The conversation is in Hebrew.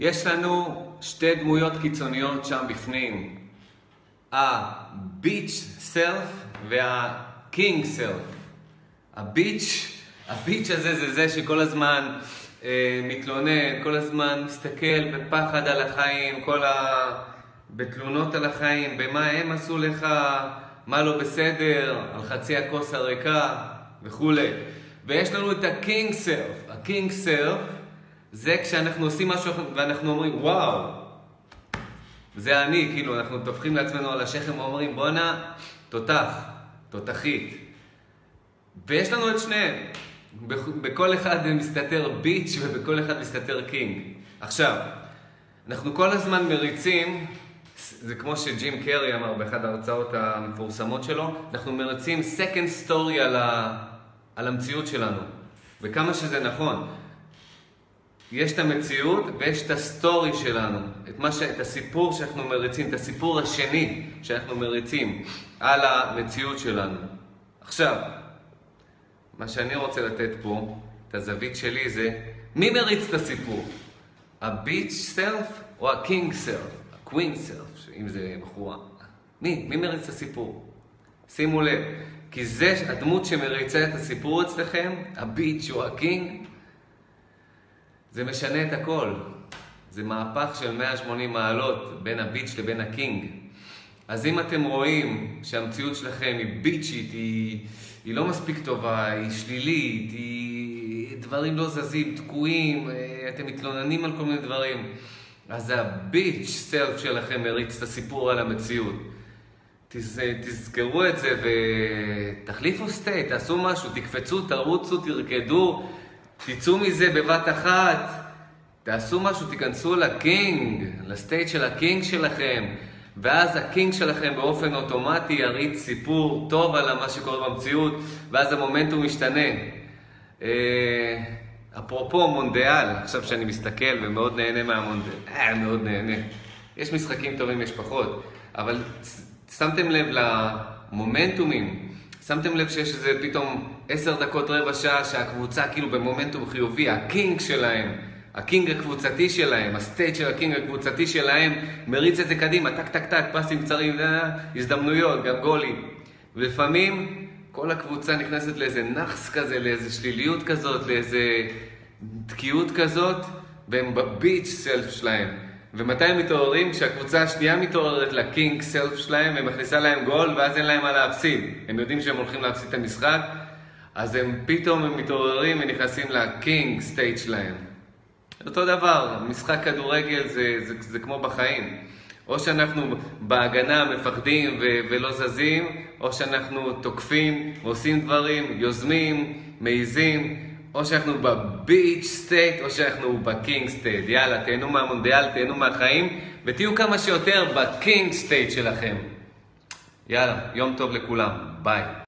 יש לנו שתי דמויות קיצוניות שם בפנים. הביץ' סלף והקינג סלף. הביץ', הביץ' הזה זה זה שכל הזמן אה, מתלונן, כל הזמן מסתכל בפחד על החיים, כל ה... בתלונות על החיים, במה הם עשו לך, מה לא בסדר, על חצי הכוס הריקה וכולי. ויש לנו את ה king self. ה king self זה כשאנחנו עושים משהו ואנחנו אומרים, וואו, זה אני, כאילו, אנחנו טופחים לעצמנו על השכם ואומרים, בואנה, תותח, תותחית. ויש לנו את שניהם. בכל אחד מסתתר bitch ובכל אחד מסתתר king. עכשיו, אנחנו כל הזמן מריצים, זה כמו שג'ים קרי אמר באחד ההרצאות המפורסמות שלו, אנחנו מריצים second story על, ה, על המציאות שלנו. וכמה שזה נכון. יש את המציאות ויש את ה story שלנו, את, ש... את הסיפור שאנחנו מריצים, את הסיפור השני שאנחנו מריצים על המציאות שלנו. עכשיו, מה שאני רוצה לתת פה, את הזווית שלי, זה מי מריץ את הסיפור? ה bitch self או ה king self? ה queen self, אם זה בחורה. מי? מי מריץ את הסיפור? שימו לב, כי זה הדמות שמריצה את הסיפור אצלכם, הביץ' או הקינג, זה משנה את הכל. זה מהפך של 180 מעלות בין הביץ' לבין הקינג. אז אם אתם רואים שהמציאות שלכם היא ביצ'ית, היא, היא לא מספיק טובה, היא שלילית, היא... דברים לא זזים, תקועים, אה, אתם מתלוננים על כל מיני דברים, אז ה bitch self שלכם מריץ את הסיפור על המציאות. תז... תזכרו את זה ותחליפו state, תעשו משהו, תקפצו, תרוצו, תרקדו, תצאו מזה בבת אחת, תעשו משהו, תיכנסו ל king, ל state של ה king שלכם. ואז ה king שלכם באופן אוטומטי יריץ סיפור טוב על מה שקורה במציאות, ואז המומנטום משתנה. אה, אפרופו מונדיאל, עכשיו שאני מסתכל ומאוד נהנה מהמונדיאל, אה, מאוד נהנה. יש משחקים טובים, יש פחות, אבל שמתם לב למומנטומים, שמתם לב שיש איזה פתאום עשר דקות, רבע שעה, שהקבוצה כאילו במומנטום חיובי, הקינג שלהם. הקינג הקבוצתי שלהם, הסטייט של הקינג הקבוצתי שלהם, מריץ את זה קדימה, טק טק טק, פסים קצרים, הזדמנויות, גם גולים. ולפעמים כל הקבוצה נכנסת לאיזה נאחס כזה, לאיזה שליליות כזאת, לאיזה תקיעות כזאת, והם ב bitch self שלהם. ומתי הם מתעוררים? כשהקבוצה השנייה מתעוררת ל king self שלהם ומכניסה להם גול, ואז אין להם מה להפסיד. הם יודעים שהם הולכים להפסיד את המשחק, אז הם פתאום הם מתעוררים ונכנסים ל king state שלהם. אותו דבר, משחק כדורגל זה, זה, זה כמו בחיים. או שאנחנו בהגנה מפחדים ו- ולא זזים, או שאנחנו תוקפים, עושים דברים, יוזמים, מעיזים, או שאנחנו ב bitch state, או שאנחנו ב king state. יאללה, תהנו מהמונדיאל, תהנו מהחיים, ותהיו כמה שיותר בקינג סטייט שלכם. יאללה, יום טוב לכולם, ביי.